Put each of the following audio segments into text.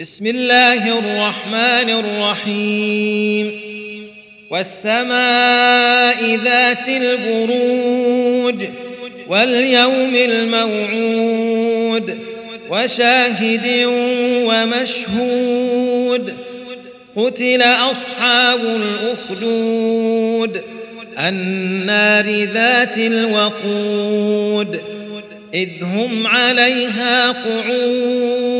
بسم الله الرحمن الرحيم. والسماء ذات البروج واليوم الموعود وشاهد ومشهود. قتل أصحاب الأخدود النار ذات الوقود إذ هم عليها قعود.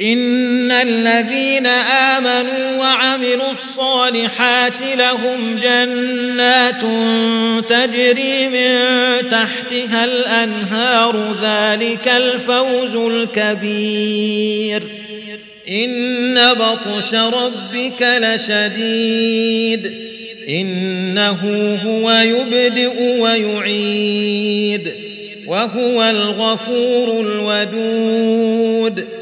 إن الذين آمنوا وعملوا الصالحات لهم جنات تجري من تحتها الأنهار ذلك الفوز الكبير. إن بطش ربك لشديد. إنه هو يبدئ ويعيد. وهو الغفور الودود.